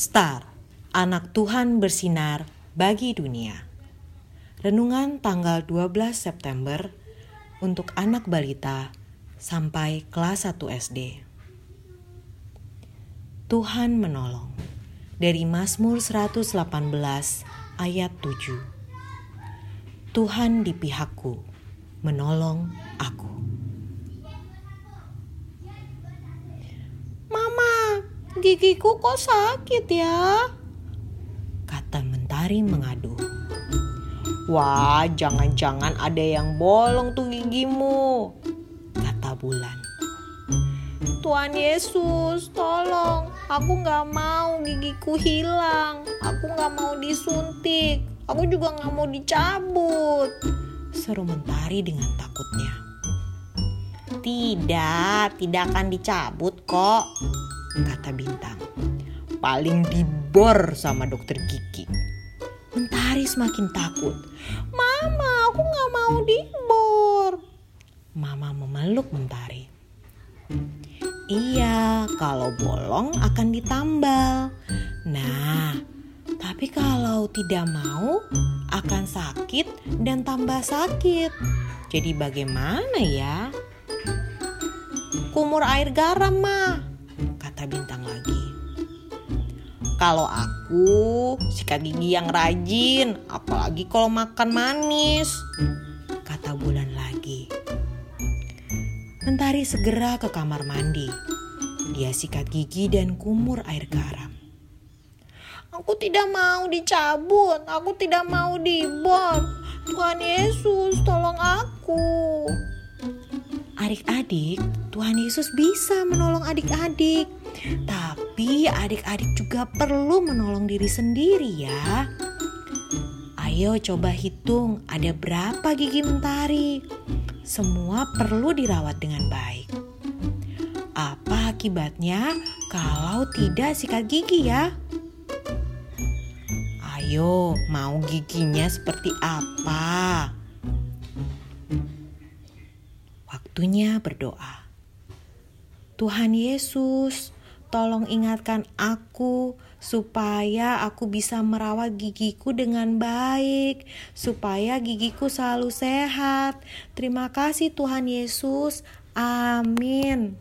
Star, anak Tuhan bersinar bagi dunia. Renungan tanggal 12 September untuk anak balita sampai kelas 1 SD. Tuhan menolong. Dari Mazmur 118 ayat 7. Tuhan di pihakku, menolong aku. Mama, gigiku kok sakit ya? Kata Mentari mengadu. Wah, jangan-jangan ada yang bolong tuh gigimu. Kata Bulan. Tuhan Yesus, tolong. Aku gak mau gigiku hilang. Aku gak mau disuntik. Aku juga gak mau dicabut. Seru Mentari dengan takutnya. Tidak, tidak akan dicabut kok. Kata Bintang. Paling dibor sama dokter gigi. Mentari semakin takut. Mama, aku gak mau dibor. Mama memeluk Mentari. Iya, kalau bolong akan ditambal. Nah, tapi kalau tidak mau akan sakit dan tambah sakit. Jadi bagaimana ya? Kumur air garam, mah. Kata Bintang lagi. Kalau aku sikat gigi yang rajin, apalagi kalau makan manis. Kata Bulan lagi. Mentari segera ke kamar mandi. Dia sikat gigi dan kumur air garam. Aku tidak mau dicabut, aku tidak mau dibor. Tuhan Yesus, tolong aku. Adik-adik, Tuhan Yesus bisa menolong adik-adik. Tapi adik-adik juga perlu menolong diri sendiri ya. Ayo coba hitung ada berapa gigi mentari. Semua perlu dirawat dengan baik. Apa akibatnya kalau tidak sikat gigi ya? Ayo, mau giginya seperti apa? Waktunya berdoa. Tuhan Yesus, tolong ingatkan aku supaya aku bisa merawat gigiku dengan baik, supaya gigiku selalu sehat. Terima kasih, Tuhan Yesus. Amin.